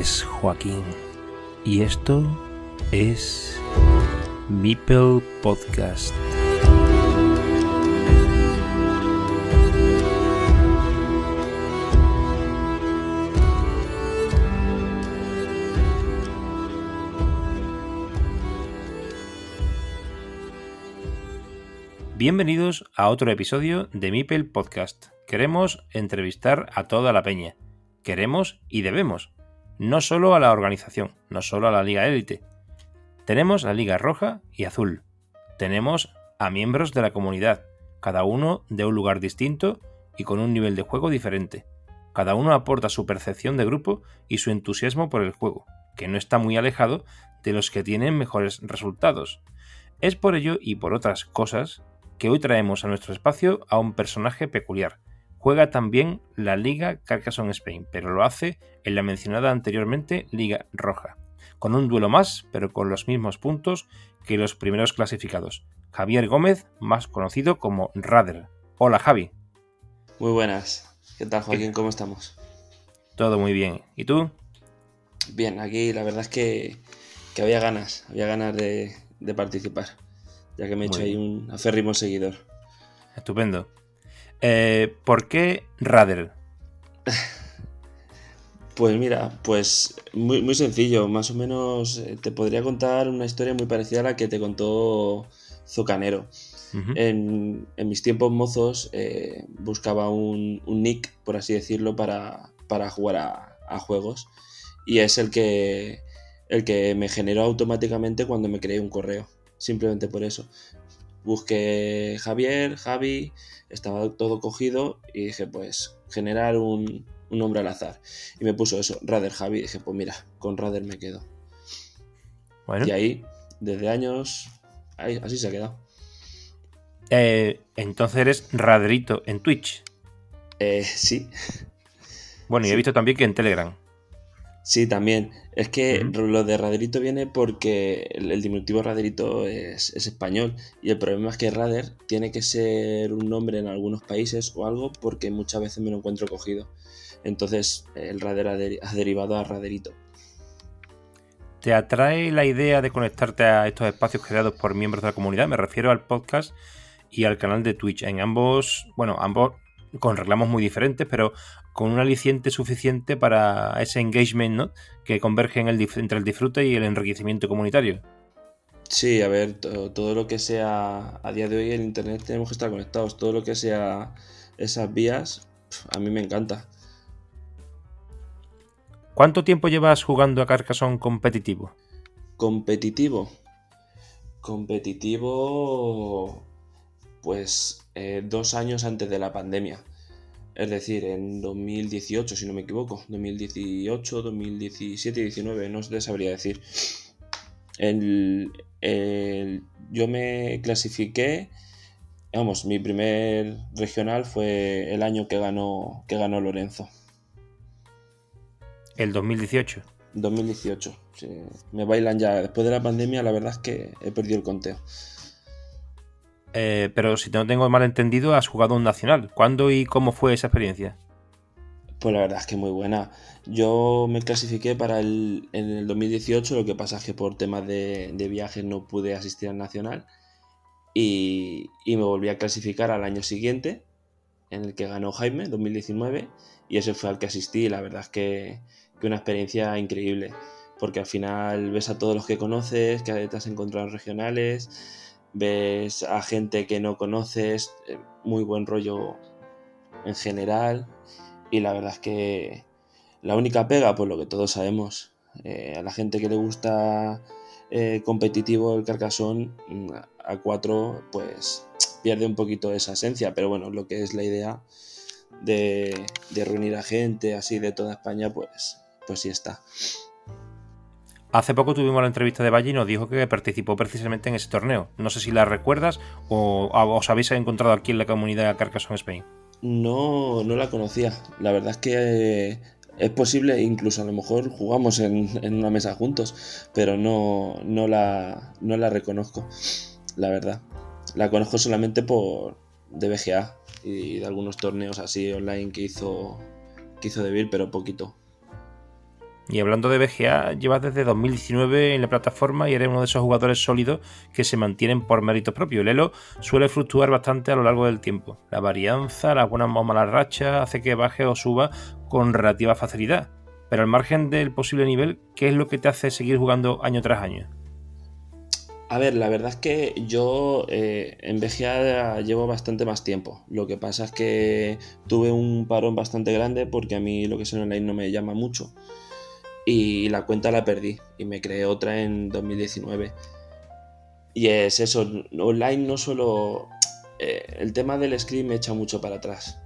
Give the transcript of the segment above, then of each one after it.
Es Joaquín y esto es Meeple Podcast. Bienvenidos a otro episodio de Mipel Podcast. Queremos entrevistar a toda la peña. Queremos y debemos. No solo a la organización, no solo a la Liga Élite. Tenemos la Liga Roja y Azul. Tenemos a miembros de la comunidad, cada uno de un lugar distinto y con un nivel de juego diferente. Cada uno aporta su percepción de grupo y su entusiasmo por el juego, que no está muy alejado de los que tienen mejores resultados. Es por ello y por otras cosas que hoy traemos a nuestro espacio a un personaje peculiar. Juega también la Liga Carcassonne Spain, pero lo hace en la mencionada anteriormente Liga Roja, con un duelo más, pero con los mismos puntos que los primeros clasificados. Javier Gómez, más conocido como Rader. Hola Javi. Muy buenas. ¿Qué tal Joaquín? ¿Cómo estamos? Todo muy bien. ¿Y tú? Bien, aquí la verdad es que, había ganas, había ganas de participar ya que me he hecho ahí un aférrimo seguidor. Estupendo. Eh, ¿Por qué Rader? Pues mira, pues muy, muy sencillo. Más o menos eh, te podría contar una historia muy parecida a la que te contó Zocanero. en, mis tiempos mozos eh, buscaba un, nick, por así decirlo, para, jugar a, a, juegos. Y es el que, el que me generó automáticamente cuando me creé un correo simplemente por eso. Busqué Javier, Javi, estaba todo cogido y dije, pues, generar un, nombre al azar. Y me puso eso, Rader Javi, y dije, pues mira, con Rader me quedo. Y ahí, desde años, así se ha quedado. Eh, entonces eres Raderito en Twitch. Eh, sí. Bueno, y he visto también que en Telegram. Sí, también. Es que lo de Raderito viene porque el, diminutivo Raderito es, español y el problema es que Rader tiene que ser un nombre en algunos países o algo porque muchas veces me lo encuentro cogido. Entonces el Rader ha, derivado a Raderito. ¿Te atrae la idea de conectarte a estos espacios creados por miembros de la comunidad? Me refiero al podcast y al canal de Twitch. En ambos, bueno, ambos con reclamos muy diferentes, pero con un aliciente suficiente para ese engagement ¿no? que converge en el, entre el disfrute y el enriquecimiento comunitario. Sí, a ver, todo, lo que sea a día de hoy en Internet tenemos que estar conectados, todo lo que sea esas vías, a mí me encanta. ¿Cuánto tiempo llevas jugando a Carcassonne competitivo? Competitivo. Competitivo, pues eh, dos años antes de la pandemia. Es decir, en 2018, si no me equivoco, 2018, 2017 y 19, no te sabría decir. yo me clasifiqué, vamos, mi primer regional fue el año que ganó, que ganó Lorenzo. ¿El 2018? 2018, Me bailan ya. Después de la pandemia, la verdad es que he perdido el conteo. Eh, pero si no tengo mal entendido, has jugado un nacional. ¿Cuándo y cómo fue esa experiencia? Pues la verdad es que muy buena. Yo me clasifiqué para el, en el 2018, lo que pasa es que por temas de, viajes no pude asistir al nacional y, me volví a clasificar al año siguiente, en el que ganó Jaime, 2019, y ese fue al que asistí. La verdad es que, que una experiencia increíble, porque al final ves a todos los que conoces, que te has encontrado en regionales ves a gente que no conoces, eh, muy buen rollo en general. Y la verdad es que la única pega, por lo que todos sabemos, eh, a la gente que le gusta eh, competitivo el carcasón, mm, a 4 pues pierde un poquito esa esencia. Pero bueno, lo que es la idea de, de reunir a gente así de toda España, pues, pues sí está. Hace poco tuvimos la entrevista de Valle y nos dijo que participó precisamente en ese torneo. No sé si la recuerdas o os habéis encontrado aquí en la comunidad Carcassonne Spain. No, no la conocía. La verdad es que es posible, incluso a lo mejor jugamos en, una mesa juntos, pero no, no, la, no la reconozco, la verdad. La conozco solamente por de BGA y de algunos torneos así online que hizo, que hizo pero poquito. Y hablando de BGA, llevas desde 2019 en la plataforma y eres uno de esos jugadores sólidos que se mantienen por mérito propio. El Elo suele fluctuar bastante a lo largo del tiempo. La varianza, las buenas o malas rachas, hace que baje o suba con relativa facilidad. Pero al margen del posible nivel, ¿qué es lo que te hace seguir jugando año tras año? A ver, la verdad es que yo eh, en BGA llevo bastante más tiempo. Lo que pasa es que tuve un parón bastante grande porque a mí lo que es el online no me llama mucho. Y la cuenta la perdí y me creé otra en 2019. Y es eso, online no solo... Eh, el tema del screen me echa mucho para atrás.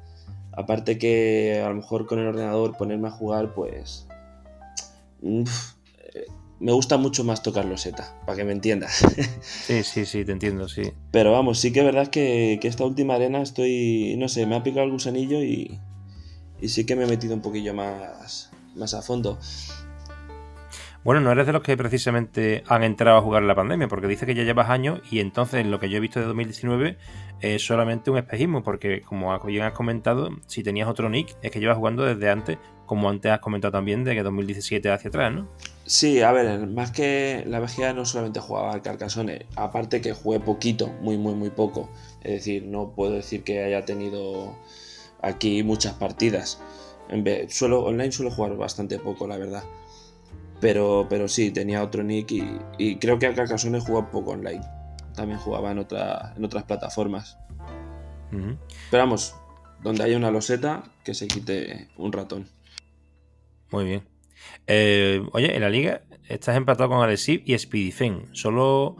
Aparte que a lo mejor con el ordenador ponerme a jugar, pues me gusta mucho más tocar loseta, para que me entiendas. Sí, sí, sí, te entiendo, sí. Pero vamos, sí que es verdad que, que esta última arena estoy, no sé, me ha picado el gusanillo y, y sí que me he metido un poquillo más, más a fondo. Bueno, no eres de los que precisamente han entrado a jugar en la pandemia, porque dice que ya llevas años y entonces lo que yo he visto de 2019 es solamente un espejismo, porque como bien has comentado, si tenías otro nick, es que llevas jugando desde antes, como antes has comentado también, de que 2017 hacia atrás, ¿no? Sí, a ver, más que la VGA no solamente jugaba al Carcassonne, aparte que jugué poquito, muy, muy, muy poco. Es decir, no puedo decir que haya tenido aquí muchas partidas. En vez, suelo, online suelo jugar bastante poco, la verdad. Pero, pero sí, tenía otro nick y, creo que a Carcassonne jugaba poco online. También jugaba en, otra, en otras plataformas. Pero vamos, donde haya una loseta, que se quite un ratón. Muy bien. Eh, oye, en la liga estás empatado con Alessiv y Speedyfen. Solo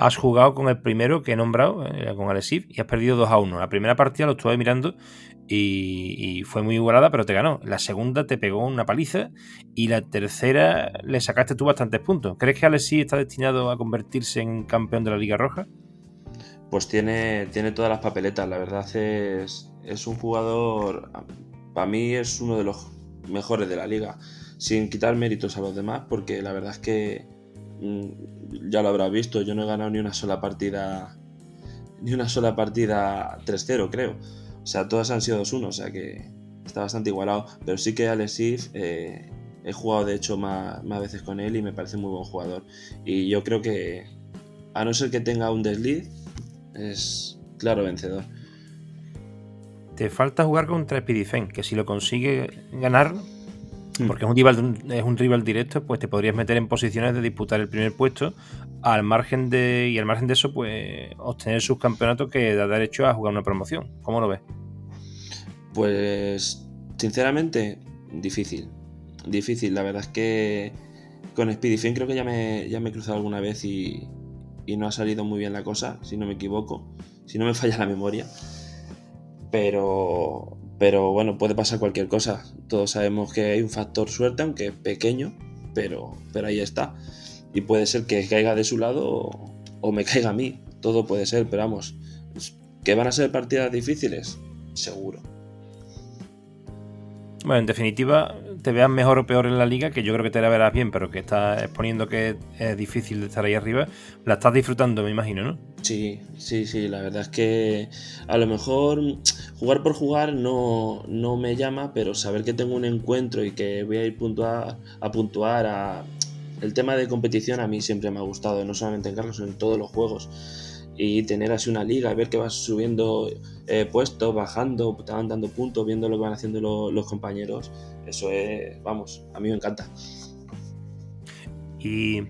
has jugado con el primero que he nombrado, eh, con Alessiv, y has perdido 2 a 1. La primera partida lo estuve mirando y, fue muy igualada, pero te ganó. La segunda te pegó una paliza y la tercera le sacaste tú bastantes puntos. ¿Crees que Alessiv está destinado a convertirse en campeón de la Liga Roja? Pues tiene, tiene todas las papeletas, la verdad es, es un jugador, para mí es uno de los mejores de la liga sin quitar méritos a los demás, porque la verdad es que ya lo habrás visto, yo no he ganado ni una sola partida, ni una sola partida 3-0, creo. O sea, todas han sido 2-1, o sea que está bastante igualado. Pero sí que Alexis eh, he jugado de hecho más, veces con él y me parece muy buen jugador. Y yo creo que, a no ser que tenga un desliz, es claro vencedor. Te falta jugar contra Spidifen, que si lo consigue ganar. Porque es un, rival, es un rival directo, pues te podrías meter en posiciones de disputar el primer puesto al margen de y al margen de eso, pues obtener sus campeonatos que da derecho a jugar una promoción. ¿Cómo lo ves? Pues sinceramente difícil, difícil. La verdad es que con Speedy creo que ya me, ya me he cruzado alguna vez y, y no ha salido muy bien la cosa, si no me equivoco, si no me falla la memoria. Pero pero bueno, puede pasar cualquier cosa. Todos sabemos que hay un factor suerte, aunque pequeño, pero, pero ahí está. Y puede ser que caiga de su lado o, me caiga a mí. Todo puede ser, pero vamos. ¿Que van a ser partidas difíciles? Seguro. Bueno, en definitiva, te veas mejor o peor en la liga, que yo creo que te la verás bien, pero que estás exponiendo que es difícil de estar ahí arriba, la estás disfrutando, me imagino, ¿no? Sí, sí, sí, la verdad es que a lo mejor jugar por jugar no, no me llama, pero saber que tengo un encuentro y que voy a ir puntuar, a puntuar a... El tema de competición a mí siempre me ha gustado, no solamente en Carlos, sino en todos los juegos y tener así una liga, ver que vas subiendo eh, puestos, bajando, te van dando puntos, viendo lo que van haciendo los compañeros, eso es, vamos, a mí me encanta. Y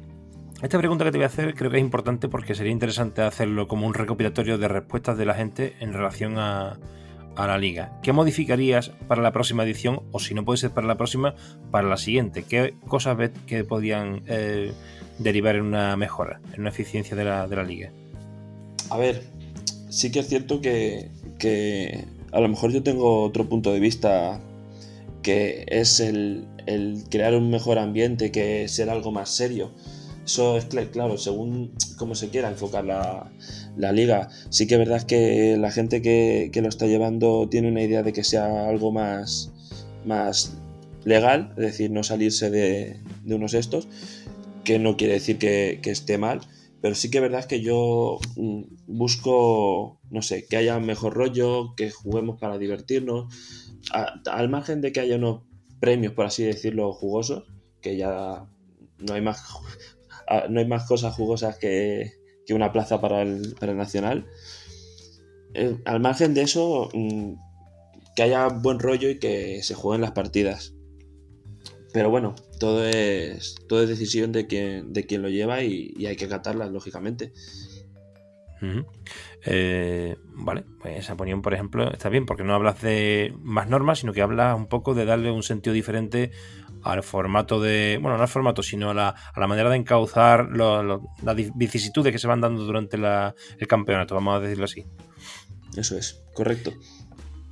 esta pregunta que te voy a hacer creo que es importante porque sería interesante hacerlo como un recopilatorio de respuestas de la gente en relación a, la liga. ¿Qué modificarías para la próxima edición o si no puede ser para la próxima, para la siguiente? ¿Qué cosas ves que podían eh, derivar en una mejora, en una eficiencia de la, de la liga? A ver, sí que es cierto que, a lo mejor yo tengo otro punto de vista que es el, crear un mejor ambiente, que ser algo más serio. Eso es claro, según cómo se quiera enfocar la, liga. Sí que es verdad que la gente que, lo está llevando tiene una idea de que sea algo más, más legal, es decir, no salirse de, unos estos, que no quiere decir que, que esté mal, pero sí que es verdad que yo mm, busco, no sé, que haya mejor rollo, que juguemos para divertirnos, al margen de que haya unos premios, por así decirlo, jugosos, que ya no hay más, no hay más cosas jugosas que, una plaza para el, para el Nacional. Eh, al margen de eso, mm, que haya buen rollo y que se jueguen las partidas. Pero bueno, todo es, todo es decisión de quien, de lo lleva y, hay que acatarlas, lógicamente. Eh, vale, pues esa opinión, por ejemplo, está bien, porque no hablas de más normas, sino que hablas un poco de darle un sentido diferente al formato de. Bueno, no al formato, sino a la, a la manera de encauzar las vicisitudes que se van dando durante el campeonato, vamos a decirlo así. Eso es, correcto.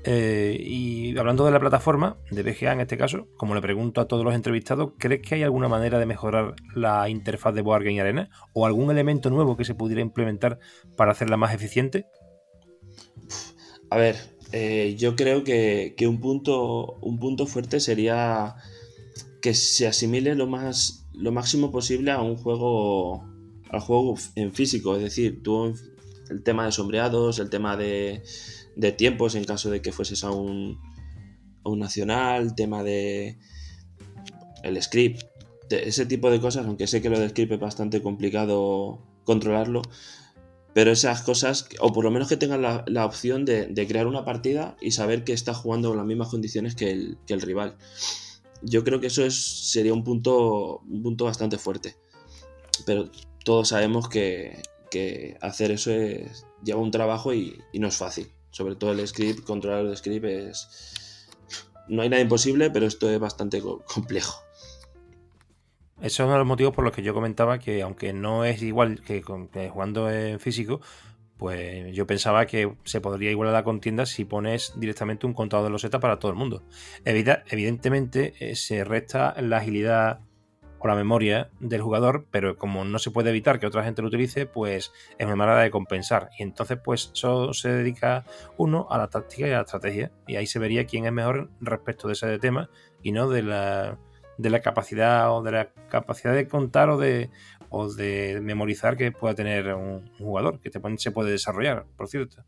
Eh, y hablando de la plataforma, de BGA en este caso, como le pregunto a todos los entrevistados, ¿crees que hay alguna manera de mejorar la interfaz de Board Game Arena? ¿O algún elemento nuevo que se pudiera implementar para hacerla más eficiente? A ver, eh, yo creo que, un, punto, un punto fuerte sería que se asimile lo, más, lo máximo posible a un juego, al juego en físico. Es decir, tú el tema de sombreados, el tema de, de tiempos en caso de que fueses a un, a un nacional, tema de el script, ese tipo de cosas, aunque sé que lo del script es bastante complicado controlarlo, pero esas cosas, o por lo menos que tengan la, opción de, crear una partida y saber que está jugando en las mismas condiciones que el, que el rival. Yo creo que eso es, sería un punto, un punto bastante fuerte. Pero todos sabemos que, que hacer eso es, lleva un trabajo y, no es fácil. Sobre todo el script, controlar el script es... No hay nada imposible, pero esto es bastante complejo. Esos son los motivos por los que yo comentaba que aunque no es igual que, jugando en físico, pues yo pensaba que se podría igualar la contienda si pones directamente un contador de losetas para todo el mundo. Evidentemente eh, se resta la agilidad o la memoria del jugador, pero como no se puede evitar que otra gente lo utilice, pues es una manera de compensar. Y entonces, pues eso se dedica uno a la táctica y a la estrategia. Y ahí se vería quién es mejor respecto de ese tema y no de la, de la capacidad o de la capacidad de contar o de, o de memorizar que pueda tener un, jugador, que se puede desarrollar, por cierto.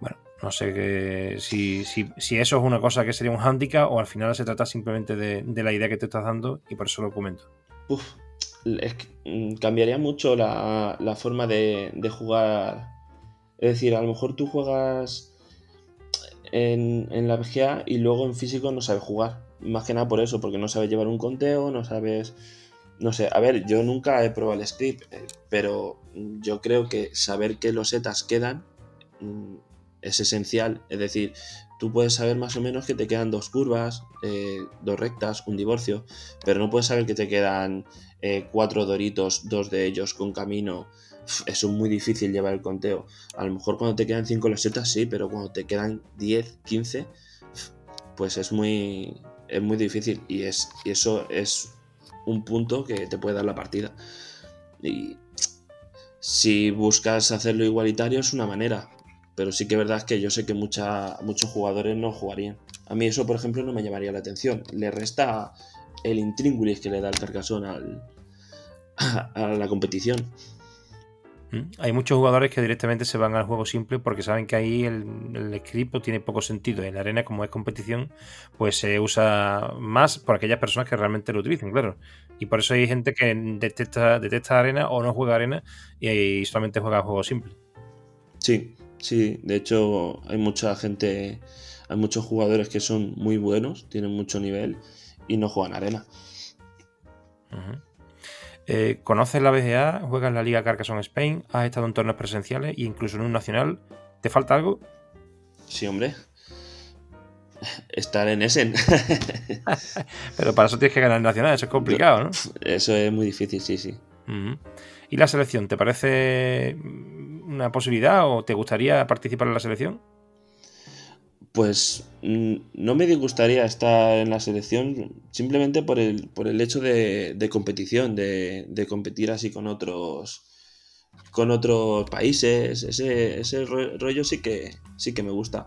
Bueno, no sé si, si, eso es una cosa que sería un hándicap o al final se trata simplemente de, la idea que te estás dando y por eso lo comento. Uf, mm, cambiaría mucho la, forma de, jugar. Es decir, a lo mejor tú juegas en, en la VGA y luego en físico no sabes jugar. Más que nada por eso, porque no sabes llevar un conteo, no sabes... No sé, a ver, yo nunca he probado el script, eh, pero yo creo que saber que los setas quedan mm, es esencial. Es decir, tú puedes saber más o menos que te quedan dos curvas, eh, dos rectas, un divorcio, pero no puedes saber que te quedan eh, cuatro doritos, dos de ellos con camino. Eso es muy difícil llevar el conteo. A lo mejor cuando te quedan cinco losetas sí, pero cuando te quedan 10, 15, pues es muy, es muy difícil y, es, y eso es un punto que te puede dar la partida. Y si buscas hacerlo igualitario es una manera, pero sí que es verdad que yo sé que muchos jugadores no jugarían. A mí eso, por ejemplo, no me llamaría la atención. Le resta el intríngulis que le da el carcasón al, a la competición. Mm. Hay muchos jugadores que directamente se van al juego simple porque saben que ahí el, el script tiene poco sentido. En la arena, como es competición, pues se usa más por aquellas personas que realmente lo utilizan, claro. Y por eso hay gente que detesta, detesta arena o no juega arena y, solamente juega juego simple. Sí, Sí, de hecho hay mucha gente, hay muchos jugadores que son muy buenos, tienen mucho nivel y no juegan arena. Eh, ¿Conoces la BGA? ¿Juegas en la Liga Carcassonne Spain? ¿Has estado en torneos presenciales e incluso en un nacional? ¿Te falta algo? Sí, hombre. Estar en Essen. Pero para eso tienes que ganar el nacional, eso es complicado, ¿no? Eso es muy difícil, sí, sí. ¿Y la selección? ¿Te parece una posibilidad o te gustaría participar en la selección? Pues mm, no me disgustaría estar en la selección simplemente por el, por el hecho de, competición, de, competir así con otros con otros países. Ese, rollo sí que, sí que me gusta.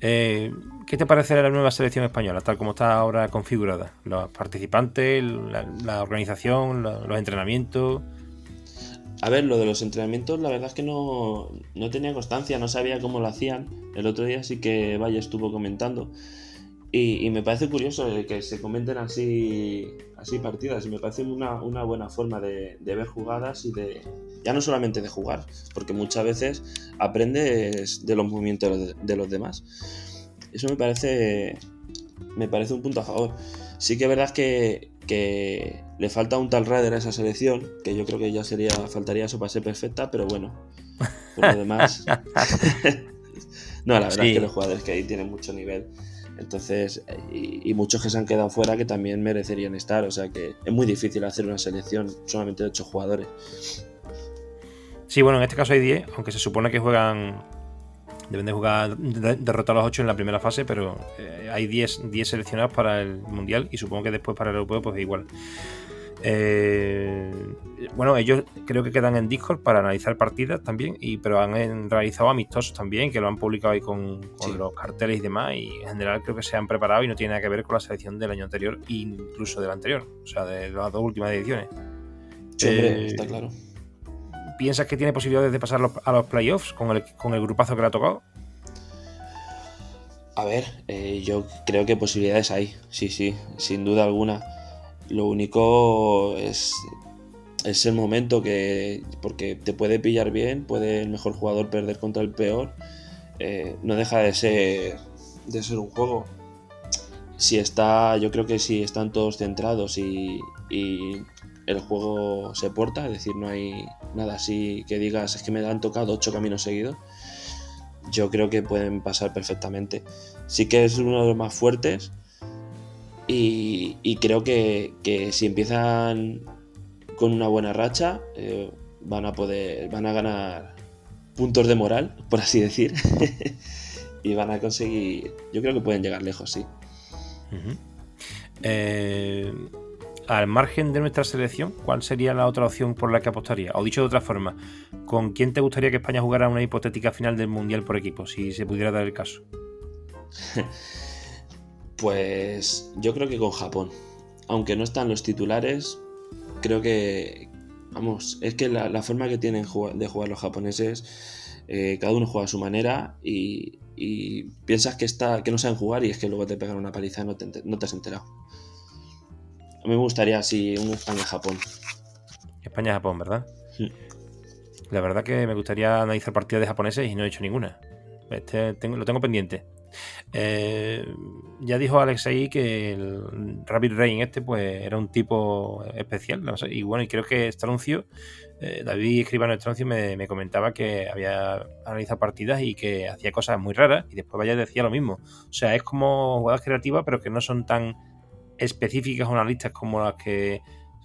Eh, ¿Qué te parece la nueva selección española, tal como está ahora configurada? Los participantes, la, organización, los entrenamientos. A ver, lo de los entrenamientos, la verdad es que no, tenía constancia, no sabía cómo lo hacían. El otro día sí que Valle estuvo comentando. Y, me parece curioso que se comenten así, así partidas y me parece una, buena forma de, ver jugadas y de, ya no solamente de jugar, porque muchas veces aprendes de los movimientos de los demás. Eso me parece, me parece un punto a favor. Sí que es verdad que, que le falta un tal Raider a esa selección, que yo creo que ya sería, faltaría eso para ser perfecta, pero bueno, por lo demás... no, la verdad es que los jugadores que hay tienen mucho nivel. Entonces, y, muchos que se han quedado fuera que también merecerían estar. O sea que es muy difícil hacer una selección solamente de 8 jugadores. Sí, bueno, en este caso hay 10, aunque se supone que juegan. Deben de jugar, derrotar a los 8 en la primera fase, pero eh, hay 10, 10 seleccionados para el Mundial y supongo que después para el Europeo, pues igual. Eh, bueno, ellos creo que quedan en Discord para analizar partidas también, y, pero han realizado amistosos también, que lo han publicado ahí con, los carteles y demás, y en general creo que se han preparado y no tiene nada que ver con la selección del año anterior, incluso del anterior, o sea, de las dos últimas ediciones. Sí, eh, está claro. ¿Piensas que tiene posibilidades de pasar a los playoffs con el, con el grupazo que le ha tocado? A ver, eh, yo creo que posibilidades hay, sí, sí, sin duda alguna. Lo único es, es el momento que, porque te puede pillar bien, puede el mejor jugador perder contra el peor. Eh, no deja de ser, de ser un juego. Si está, yo creo que si están todos centrados y, el juego se porta, es decir, no hay nada así que digas es que me han tocado ocho caminos seguidos, yo creo que pueden pasar perfectamente. Sí que es uno de los más fuertes, y, creo que, si empiezan con una buena racha, eh, van a poder, van a ganar puntos de moral, por así decir, y van a conseguir, yo creo que pueden llegar lejos, sí. Eh, al margen de nuestra selección, ¿cuál sería la otra opción por la que apostaría? O dicho de otra forma, ¿con quién te gustaría que España jugara una hipotética final del Mundial por equipo, si se pudiera dar el caso? Pues yo creo que con Japón. Aunque no están los titulares, creo que, vamos, es que la, forma que tienen de jugar los japoneses, eh, cada uno juega a su manera y, piensas que, está, que no saben jugar y es que luego te pegan una paliza y no te, no te has enterado. A mí me gustaría así un España-Japón. España-Japón, ¿verdad? La verdad que me gustaría analizar partidas de japoneses y no he hecho ninguna. Este, lo tengo pendiente. Eh, ya dijo Alexei que el Rabbit Rain este pues era un tipo especial. y bueno, y creo que Estroncio, eh, David Escribano Estroncio me, me, comentaba que había analizado partidas y que hacía cosas muy raras y después vaya decía lo mismo. O sea, es como jugadas creativas pero que no son tan específicas o analistas como las que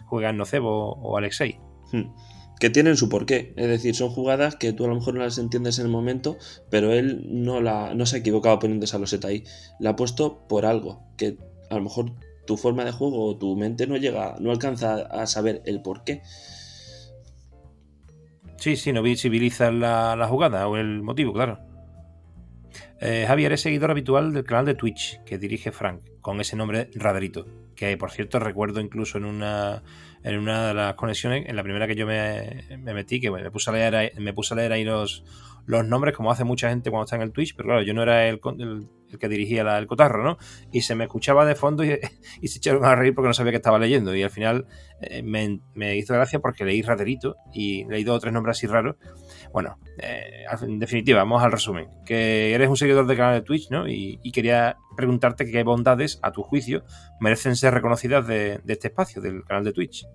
juegan Nocebo o Alexei. Hmm que tienen su porqué. Es decir, son jugadas que tú a lo mejor no las entiendes en el momento, pero él no, la, no se ha equivocado poniendo esa loseta ahí. La ha puesto por algo, que a lo mejor tu forma de juego o tu mente no llega, no alcanza a saber el porqué. Sí, sí, no visibilizas la, la jugada o el motivo, claro. Eh, Javier es seguidor habitual del canal de Twitch que dirige Frank, con ese nombre Raderito, que por cierto recuerdo incluso en una en una de las conexiones, en la primera que yo me, metí, que me puse a leer ahí, me puse a leer ahí los, los nombres, como hace mucha gente cuando está en el Twitch, pero claro, yo no era el, el, que dirigía el cotarro, ¿no? Y se me escuchaba de fondo y, se echaron a reír porque no sabía que estaba leyendo. Y al final eh, me, me, hizo gracia porque leí Raderito y leí dos o tres nombres así raros. Bueno, eh, en definitiva, vamos al resumen. Que eres un seguidor del canal de Twitch, ¿no? Y, quería preguntarte qué bondades, a tu juicio, merecen ser reconocidas de, de este espacio, del canal de Twitch.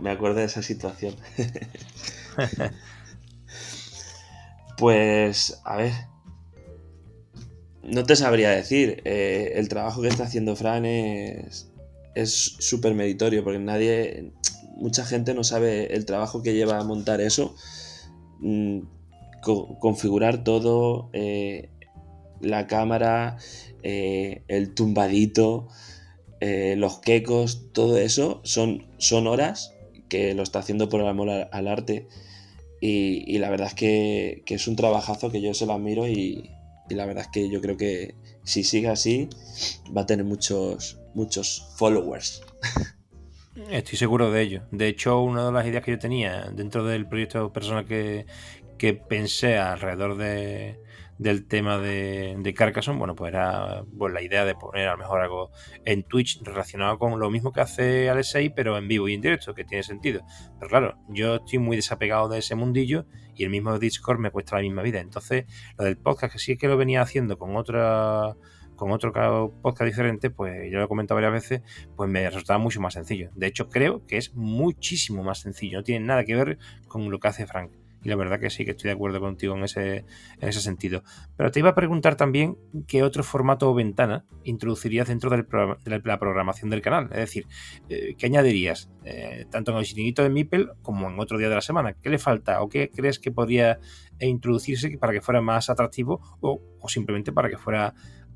Me, acuerdo de esa situación. pues, a ver. No te sabría decir. Eh, el trabajo que está haciendo Fran es súper meritorio porque nadie, mucha gente no sabe el trabajo que lleva a montar eso. Mm, configurar todo, eh, la cámara, eh, el tumbadito, eh, los quecos, todo eso son, son horas que lo está haciendo por el amor al, arte. Y, la verdad es que, es un trabajazo que yo se lo admiro y, la verdad es que yo creo que si sigue así va a tener muchos, muchos followers. Estoy seguro de ello. De hecho, una de las ideas que yo tenía dentro del proyecto personal que, que pensé alrededor de, del tema de, de Carcassonne, bueno, pues era pues, la idea de poner a lo mejor algo en Twitch relacionado con lo mismo que hace Alexei, pero en vivo y en directo, que tiene sentido. Pero claro, yo estoy muy desapegado de ese mundillo y el mismo Discord me cuesta la misma vida. Entonces, lo del podcast, que sí es que lo venía haciendo con otra con otro podcast diferente, pues ya lo he comentado varias veces, pues me resultaba mucho más sencillo. De hecho, creo que es muchísimo más sencillo. No tiene nada que ver con lo que hace Frank. Y la verdad que sí, que estoy de acuerdo contigo en ese, en ese sentido. Pero te iba a preguntar también qué otro formato o ventana introducirías dentro del de la programación del canal. Es decir, eh, ¿qué añadirías? Eh, tanto en el chiringuito de Mipel como en otro día de la semana. ¿Qué le falta o qué crees que podría introducirse para que fuera más atractivo o, simplemente para que fuera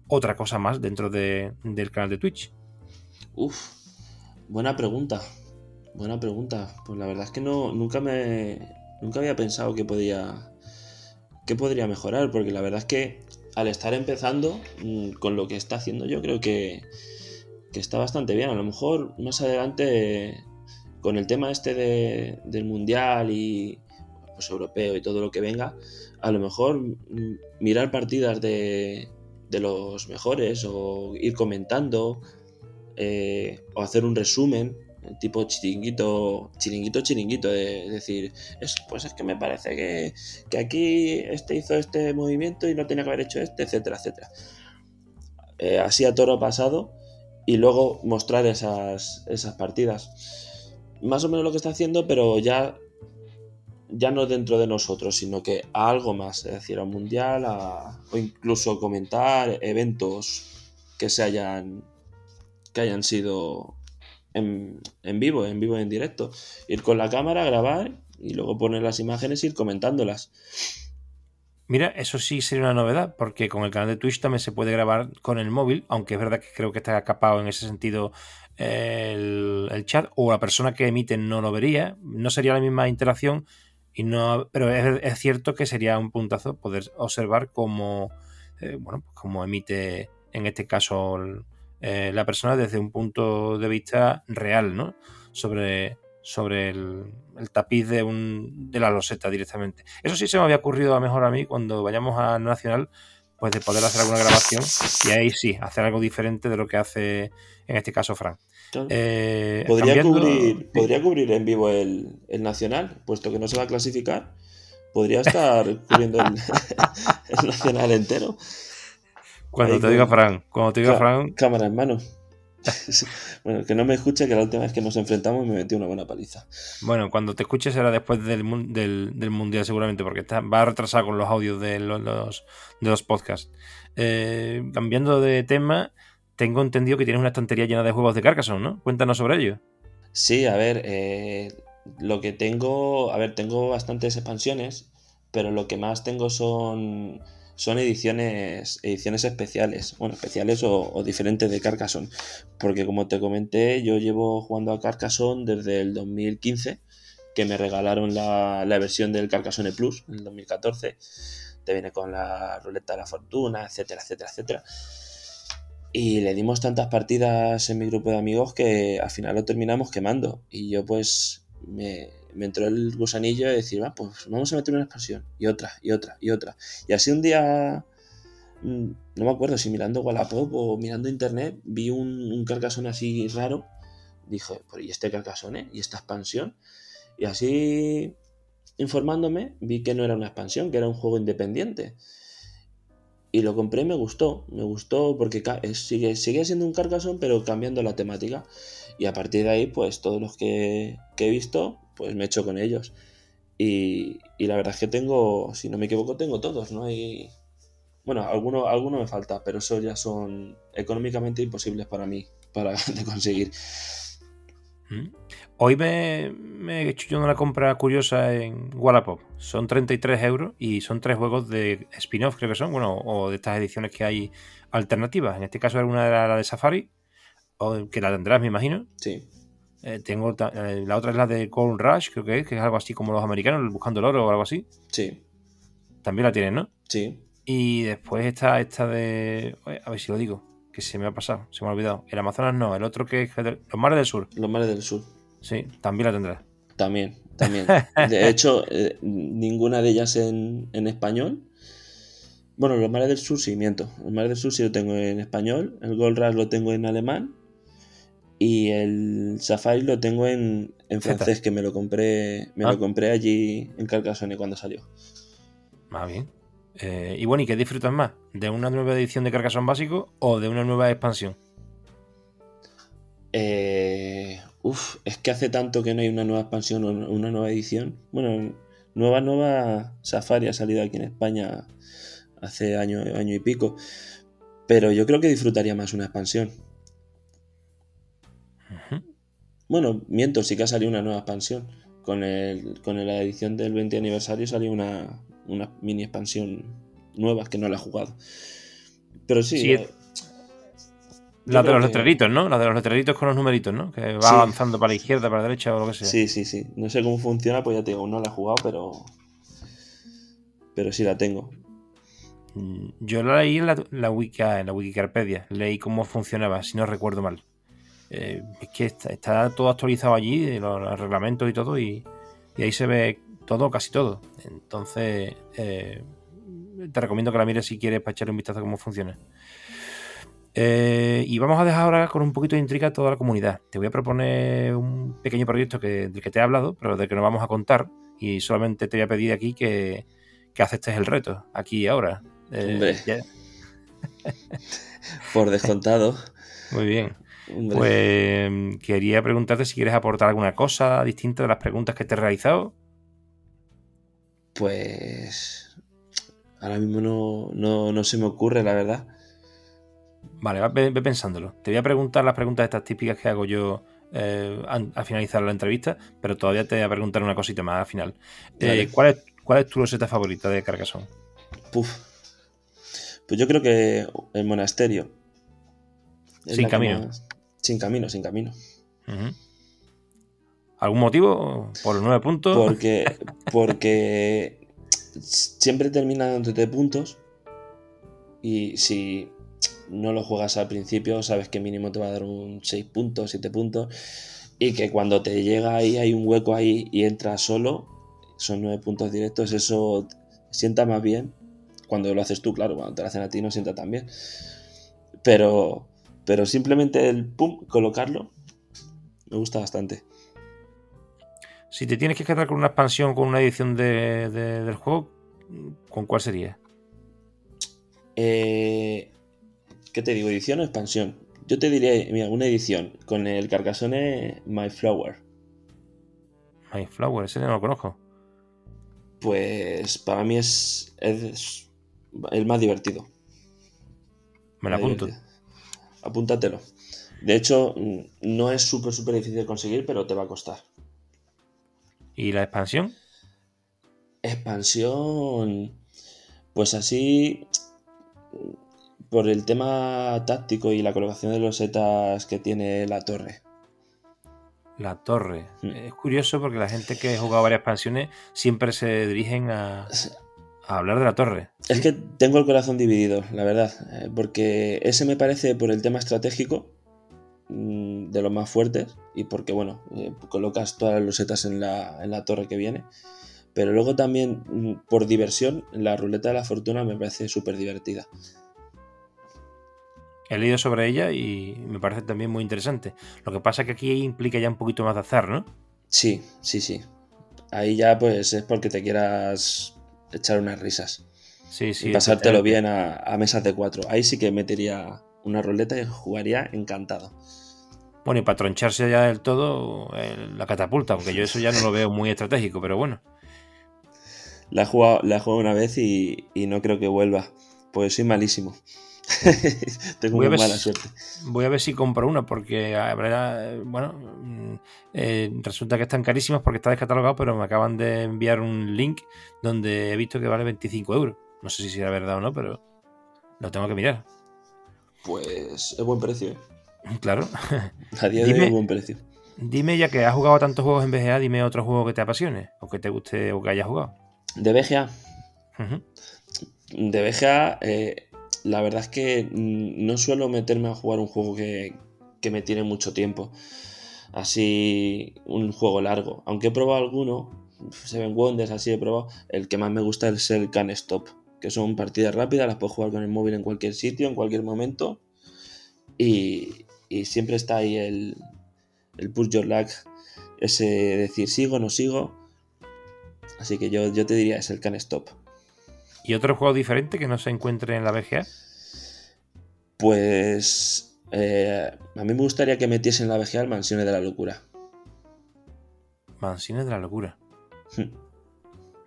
otra cosa más dentro del canal de Twitch? Uf, buena pregunta. Buena pregunta. Pues la verdad es que no, nunca me, Nunca había pensado que podía. que podría mejorar, porque la verdad es que al estar empezando mm, con lo que está haciendo, yo creo que, que está bastante bien. A lo mejor más adelante, con el tema este de, del mundial y pues europeo y todo lo que venga, a lo mejor mm, mirar partidas de, de los mejores o ir comentando eh, o hacer un resumen tipo chiringuito, chiringuito, chiringuito, es decir, es, pues es que me parece que, que, aquí este hizo este movimiento y no tenía que haber hecho este, etcétera, etcétera. Eh, así a toro pasado y luego mostrar esas, esas partidas. Más o menos lo que está haciendo, pero ya, ya no dentro de nosotros, sino que a algo más, es decir, a un mundial, o incluso comentar eventos que se hayan que hayan sido en, vivo, en vivo, en directo. Ir con la cámara, grabar y luego poner las imágenes y ir comentándolas. Mira, eso sí sería una novedad, porque con el canal de Twitch también se puede grabar con el móvil, aunque es verdad que creo que está capado en ese sentido el, chat, o la persona que emite no lo vería, no sería la misma interacción, y no, pero es, cierto que sería un puntazo poder observar cómo, eh, bueno, pues cómo emite en este caso eh, la persona desde un punto de vista real, ¿no? Sobre, sobre el, tapiz de, un, de la loseta directamente. Eso sí se me había ocurrido a mejor a mí cuando vayamos a Nacional, pues de poder hacer alguna grabación y ahí sí, hacer algo diferente de lo que hace en este caso Frank. Eh, ¿Podría, cubrir, ¿Podría, cubrir, en vivo el, Nacional, puesto que no se va a clasificar? Podría estar cubriendo el, el Nacional entero. Cuando te diga Fran, cuando te diga Fran. Cámara en mano. bueno, que no me escuche, que la última vez que nos enfrentamos me metí una buena paliza. Bueno, cuando te escuches será después del, del, mundial, seguramente, porque está, va a retrasar con los audios de los, de los podcasts. Eh, cambiando de tema, tengo entendido que tienes una estantería llena de juegos de Carcassonne, ¿no? Cuéntanos sobre ello. Sí, a ver, eh, lo que tengo. A ver, tengo bastantes expansiones, pero lo que más tengo son son ediciones, ediciones especiales, bueno, especiales o, diferentes de Carcassonne, porque como te comenté, yo llevo jugando a Carcassonne desde el 2015, que me regalaron la, versión del Carcassonne Plus en el 2014, te viene con la ruleta de la fortuna, etcétera, etcétera, etcétera. Y le dimos tantas partidas en mi grupo de amigos que al final lo terminamos quemando. Y yo pues me, me entró el gusanillo de decir, pues vamos a meter una expansión, y otra, y otra, y otra. Y así un día, mm, no me acuerdo si mirando Wallapop o mirando internet, vi un, un así raro. Dije, ¿y este carcasone? ¿Y esta expansión? Y así, informándome, vi que no era una expansión, que era un juego independiente. Y lo compré y me gustó, me gustó porque sigue, sigue siendo un Carcassonne, pero cambiando la temática. Y a partir de ahí, pues todos los que he visto, pues me echo con ellos. Y, la verdad es que tengo, si no me equivoco, tengo todos, ¿no? hay bueno, alguno, alguno me falta, pero eso ya son económicamente imposibles para mí, para de conseguir. Mm. Hoy me, he hecho una compra curiosa en Wallapop. Son 33 euros y son tres juegos de spin-off, creo que son, bueno, o de estas ediciones que hay alternativas. En este caso era una de la de Safari, o que la tendrás, me imagino. Sí. Eh, tengo eh, la otra es la de Gold Rush, creo que es, que es algo así como los americanos buscando el oro o algo así. Sí. También la tienen, ¿no? Sí. Y después está esta de. A ver si lo digo, que se me ha pasado, se me ha olvidado. El Amazonas no, el otro que es los mares del sur. Los mares del sur. Sí, también la tendrás. También, también. De hecho, eh, ninguna de ellas en, en español. Bueno, los mares del sur sí, miento. El mar del sur sí lo tengo en español, el Gold Rush lo tengo en alemán y el Safari lo tengo en, en francés, que me lo compré me Ah. lo compré allí en Carcassonne cuando salió. Más bien. Eh, y bueno, ¿y qué disfrutas más? ¿De una nueva edición de Carcassonne básico o de una nueva expansión? Eh, uf, es que hace tanto que no hay una nueva expansión o una nueva edición. Bueno, nueva, nueva Safari ha salido aquí en España hace año, año y pico. Pero yo creo que disfrutaría más una expansión. Bueno, miento, sí que ha salido una nueva expansión. Con, el, con la edición del 20 aniversario salió una, una mini expansión nueva que no la he jugado. Pero sí, Sí, eh, La de los que- letreritos, ¿no? La de los letreritos con los numeritos, ¿no? Que va Sí. avanzando para la izquierda, para la derecha o lo que sea. Sí, sí, sí. No sé cómo funciona, pues ya te digo, no la he jugado, pero. Pero sí la tengo. Mm, Yo la leí en la, la wiki, en la Wikicarpedia. Leí cómo funcionaba, si no recuerdo mal. Eh, es que está, está todo actualizado allí, eh, los, los reglamentos y todo, y, y ahí se ve todo, casi todo. Entonces, eh, te recomiendo que la mires si quieres para echarle un vistazo a cómo funciona. Eh, y vamos a dejar ahora con un poquito de intriga a toda la comunidad. Te voy a proponer un pequeño proyecto que, del que te he hablado, pero del que no vamos a contar. Y solamente te voy a pedir aquí que, que aceptes el reto, aquí y ahora. Eh, Hombre. Por descontado. muy bien. Hombre, Pues quería preguntarte si quieres aportar alguna cosa distinta de las preguntas que te he realizado. pues. Ahora mismo no, no, no se me ocurre, la verdad. Vale, va- ve, ve pensándolo. Te voy a preguntar las preguntas estas típicas que hago yo eh, al finalizar la entrevista, pero todavía te voy a preguntar una cosita más al final. Eh. ¿cuál, es, ¿Cuál es tu loseta favorita de Carcassonne? Puf. Pues yo creo que el monasterio. Sin camino. más- Sin camino, sin camino. ¿Algún motivo? ¿Por los nueve puntos? Porque, porque siempre termina dándote puntos. Y si no lo juegas al principio, sabes que mínimo te va a dar un 6 puntos, 7 puntos. Y que cuando te llega ahí, hay un hueco ahí y entras solo, son 9 puntos directos. Eso sienta más bien. Cuando lo haces tú, claro, cuando te lo hacen a ti no sienta tan bien. Pero, pero simplemente el pum, colocarlo, me gusta bastante. Si te tienes que quedar con una expansión, con una edición de- de- del juego, ¿con cuál sería? Eh, ¿Qué te digo? ¿Edición o expansión? Yo te diría, mira, una edición con el Carcassonne My Flower. My Flower, ese no lo conozco. Pues para mí es, es el más divertido. Me Más apunto. divertido. Apúntatelo. De hecho, mm, no es súper, súper difícil conseguir, pero te va a costar. ¿Y la expansión? Expansión. Pues así. Por el tema táctico y la colocación de los setas que tiene la torre. La torre. Mm. Es curioso porque la gente que ha jugado varias expansiones siempre se dirigen a, a hablar de la torre. Es que tengo el corazón dividido, la verdad, eh, porque ese me parece por el tema estratégico mm, de los más fuertes y porque, bueno, eh, colocas todas las losetas en la, en la torre que viene, pero luego también mm, por diversión, la ruleta de la fortuna me parece súper divertida. He leído sobre ella y me parece también muy interesante. Lo que pasa es que aquí implica ya un poquito más de azar, ¿no? Sí, sí, sí. Ahí ya pues es porque te quieras echar unas risas Sí, sí. y pasártelo bien a, a mesas de cuatro. Ahí sí que metería una ruleta y jugaría encantado. Bueno, y para troncharse ya del todo, eh, la catapulta, aunque yo eso ya no lo veo muy estratégico, pero bueno. La he jugado, la he jugado una vez y, y no creo que vuelva. Pues soy malísimo. Tengo Voy muy mala si- suerte. Voy a ver si compro una, porque habrá, bueno, mm, eh, resulta que están carísimas porque está descatalogado, pero me acaban de enviar un link donde he visto que vale 25 euros. No sé si será verdad o no, pero lo tengo que mirar. Pues es buen precio. ¿eh? Claro. A día de hoy es buen precio. Dime, ya que has jugado tantos juegos en BGA, dime otro juego que te apasione, o que te guste o que hayas jugado. De BGA. De BGA, eh, la verdad es que mm, no suelo meterme a jugar un juego que, que me tiene mucho tiempo. Así, un juego largo. Aunque he probado alguno, Seven Wonders, así he probado. El que más me gusta es el Can Stop, que son partidas rápidas, las puedes jugar con el móvil en cualquier sitio, en cualquier momento. Y, y siempre está ahí el, el push your luck, ese decir sigo no sigo. Así que yo, yo te diría es el can stop. ¿Y otro juego diferente que no se encuentre en la BGA? Pues eh, a mí me gustaría que metiesen en la BGA el Mansiones de la Locura. Mansiones de la Locura. Hmm.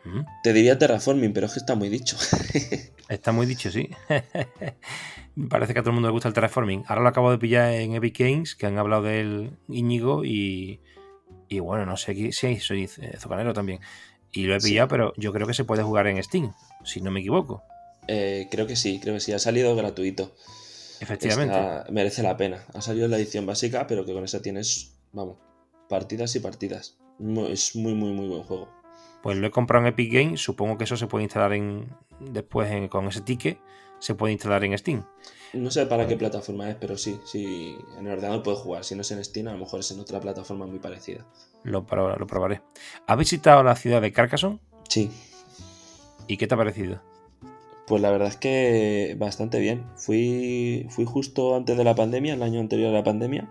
¿Mm? Te diría Terraforming, pero es que está muy dicho. está muy dicho, sí. Parece que a todo el mundo le gusta el Terraforming. Ahora lo acabo de pillar en Epic Games, que han hablado del Íñigo y, y bueno, no sé si soy zocanero también. Y lo he pillado, pero yo creo que se puede jugar en Steam, si no me equivoco. Eh, creo que sí, creo que sí. Ha salido gratuito. Efectivamente. merece la pena. Ha salido la edición básica, pero que con esa tienes, vamos, partidas y partidas. Es muy, muy, muy buen juego. Pues lo he comprado en Epic Games. Supongo que eso se puede instalar en después con ese ticket. Se puede instalar en Steam. No sé para qué plataforma es, pero sí, sí, en el ordenador puedes jugar. Si no es en Steam, a lo mejor es en otra plataforma muy parecida. Lo, lo probaré. ¿Has visitado la ciudad de Carcassonne? Sí. ¿Y qué te ha parecido? Pues la verdad es que bastante bien. Fui, fui justo antes de la pandemia, el año anterior a la pandemia,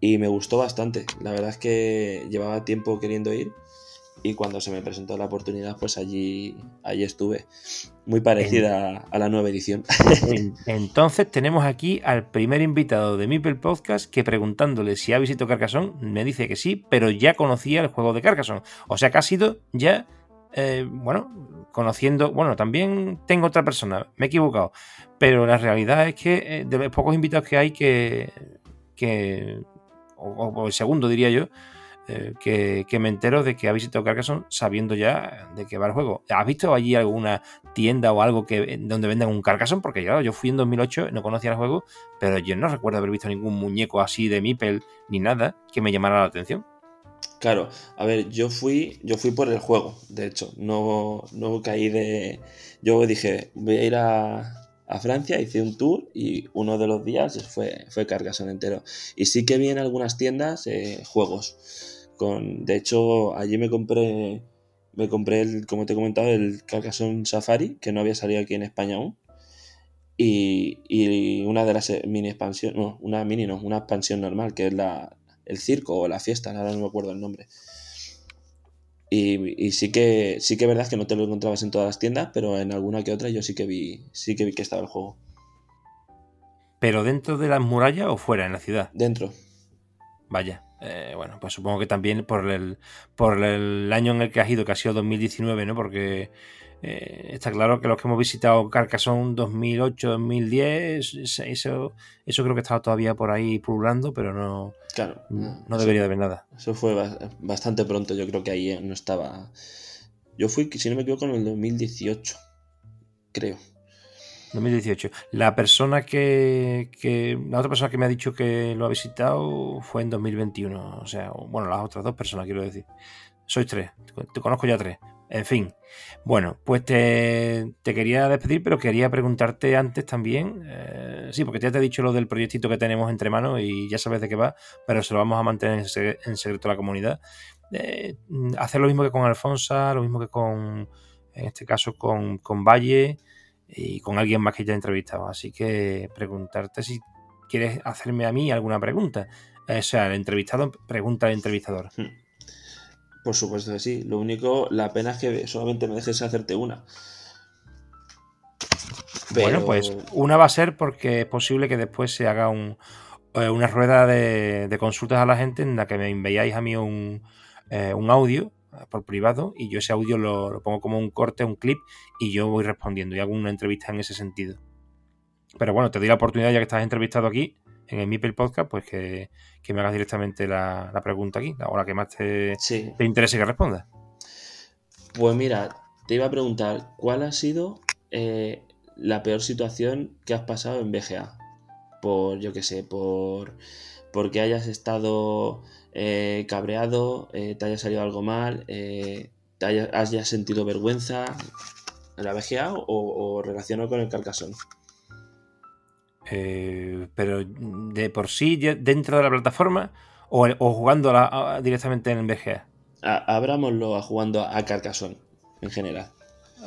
y me gustó bastante. La verdad es que llevaba tiempo queriendo ir y cuando se me presentó la oportunidad, pues allí, allí estuve. Muy parecida a la nueva edición. Entonces tenemos aquí al primer invitado de Mipel Podcast que preguntándole si ha visitado Carcassonne, me dice que sí, pero ya conocía el juego de Carcassonne. O sea que ha sido ya, eh, bueno, conociendo, bueno, también tengo otra persona, me he equivocado, pero la realidad es que eh, de los pocos invitados que hay que, que o el segundo diría yo, eh, que, me entero de que ha visitado Carcassonne sabiendo ya de qué va el juego. ¿Has visto allí alguna tienda o algo que donde vendan un Carcassonne? Porque claro, yo fui en 2008, no conocía el juego, pero yo no recuerdo haber visto ningún muñeco así de Mipel ni nada que me llamara la atención. Claro, a ver, yo fui, yo fui por el juego, de hecho, no, no caí de... Yo dije, voy a ir a, Francia, hice un tour y uno de los días fue, fue Carcassonne entero. Y sí que vi en algunas tiendas eh, juegos de hecho, allí me compré, me compré el, como te he comentado, el Carcassonne Safari, que no había salido aquí en España aún. Y, una de las mini expansiones, no, una mini no, una expansión normal, que es la, el circo o la fiesta, ahora no me acuerdo el nombre. Y, sí que sí que es verdad que no te lo encontrabas en todas las tiendas, pero en alguna que otra yo sí que vi, sí que vi que estaba el juego. ¿Pero dentro de las murallas o fuera, en la ciudad? Dentro. Vaya. Eh, bueno, pues supongo que también por el, por el año en el que has ido, que ha sido 2019, ¿no? Porque eh, está claro que los que hemos visitado Carcassonne 2008, 2010, eso, eso creo que estaba todavía por ahí pululando, pero no, claro, no, debería de haber nada. Eso fue bastante pronto, yo creo que ahí no estaba... Yo fui, si no me equivoco, en el 2018, creo. 2018. La persona que, La otra persona que me ha dicho que lo ha visitado fue en 2021. O sea, bueno, las otras dos personas, quiero decir. Sois tres. Te conozco ya tres. En fin. Bueno, pues te, quería despedir, pero quería preguntarte antes también. Eh, sí, porque ya te he dicho lo del proyectito que tenemos entre manos y ya sabes de qué va, pero se lo vamos a mantener en, secreto a la comunidad. Eh, hacer lo mismo que con Alfonso, lo mismo que con. En este caso, con, con Valle y con alguien más que ya he entrevistado. Así que preguntarte si quieres hacerme a mí alguna pregunta. O sea, el entrevistado pregunta al entrevistador. Hmm. Por supuesto que sí. Lo único, la pena es que solamente me dejes hacerte una. Bueno, pues una va a ser porque es posible que después se haga un, eh, una rueda de, consultas a la gente en la que me enviáis a mí un, eh, un audio por privado y yo ese audio lo, pongo como un corte, un clip y yo voy respondiendo y hago una entrevista en ese sentido. Pero bueno, te doy la oportunidad ya que estás entrevistado aquí en el Mipel Podcast, pues que, me hagas directamente la, pregunta aquí, la hora que más te, te interese que responda. Pues mira, te iba a preguntar, ¿cuál ha sido eh, la peor situación que has pasado en BGA? Por, yo qué sé, por porque hayas estado eh, cabreado, eh, te haya salido algo mal, eh, te hayas sentido vergüenza en la VGA o, o relacionado con el Carcassonne. pero de por sí dentro de la plataforma o, jugando directamente en el VGA. Abrámoslo a jugando a Carcassonne en general.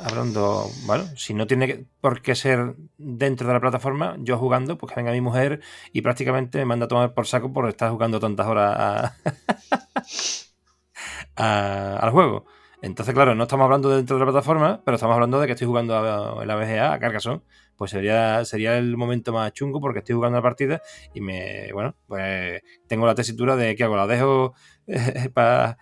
Hablando, bueno, si no tiene por qué ser dentro de la plataforma, yo jugando, pues que venga mi mujer y prácticamente me manda a tomar por saco por estar jugando tantas horas al juego. Entonces, claro, no estamos hablando dentro de la plataforma, pero estamos hablando de que estoy jugando a, la BGA, a Carcassonne. Pues sería, sería el momento más chungo porque estoy jugando la partida y me, bueno, pues tengo la tesitura de qué hago, la dejo para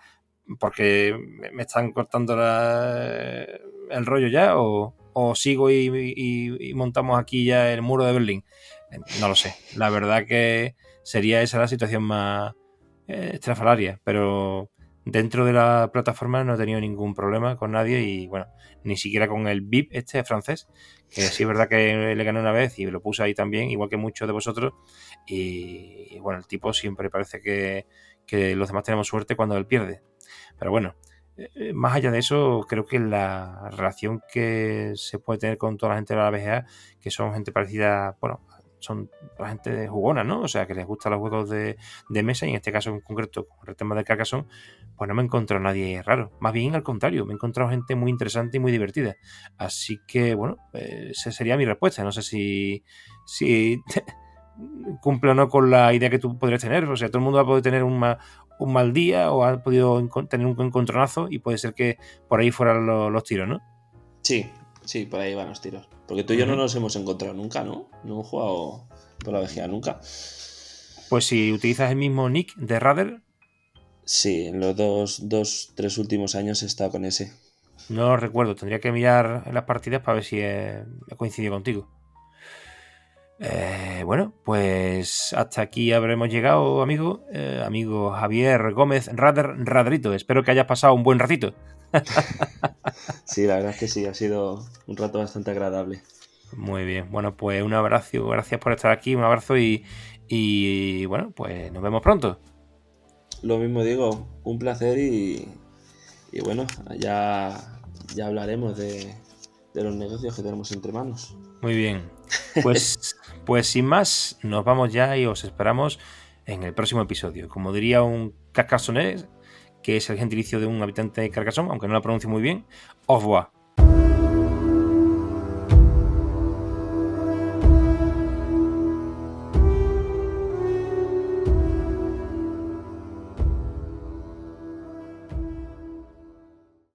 porque me están cortando el rollo ya o, sigo y, montamos aquí ya el muro de Berlín. Eh, no lo sé. La verdad que sería esa la situación más eh, estrafalaria, pero dentro de la plataforma no he tenido ningún problema con nadie y bueno, ni siquiera con el VIP este francés, que sí es verdad que le gané una vez y lo puse ahí también, igual que muchos de vosotros. Y, bueno, el tipo siempre parece que, que los demás tenemos suerte cuando él pierde. Pero bueno, eh, más allá de eso, creo que la relación que se puede tener con toda la gente de la BGA, que son gente parecida, bueno, son la gente jugona, ¿no? O sea, que les gustan los juegos de, mesa y en este caso en concreto, con el tema de Carcassonne, pues no me he encontrado nadie raro. Más bien al contrario, me he encontrado gente muy interesante y muy divertida. Así que, bueno, eh, esa sería mi respuesta. No sé si, si cumple o no con la idea que tú podrías tener. O sea, todo el mundo va a poder tener un, un mal día o ha podido tener un encontronazo y puede ser que por ahí fueran los, tiros, ¿no? Sí, sí, por ahí van los tiros. Porque tú y yo no nos hemos encontrado nunca, ¿no? No hemos jugado por la vejiga nunca. Pues si utilizas el mismo nick de Radar. Sí, en los dos, dos, tres últimos años he estado con ese. No lo recuerdo, tendría que mirar en las partidas para ver si he coincidido contigo. Eh, bueno, pues hasta aquí habremos llegado, amigo. Eh, amigo Javier Gómez Radar Radrito. Espero que hayas pasado un buen ratito. sí, la verdad es que sí, ha sido un rato bastante agradable. Muy bien, bueno, pues un abrazo, gracias por estar aquí, un abrazo y, y bueno, pues nos vemos pronto. Lo mismo digo, un placer y, y bueno, ya, ya hablaremos de, de los negocios que tenemos entre manos. Muy bien. Pues, pues sin más, nos vamos ya y os esperamos en el próximo episodio. Como diría un carcassonés, que es el gentilicio de un habitante de Carcassonne, aunque no lo pronuncio muy bien, au revoir.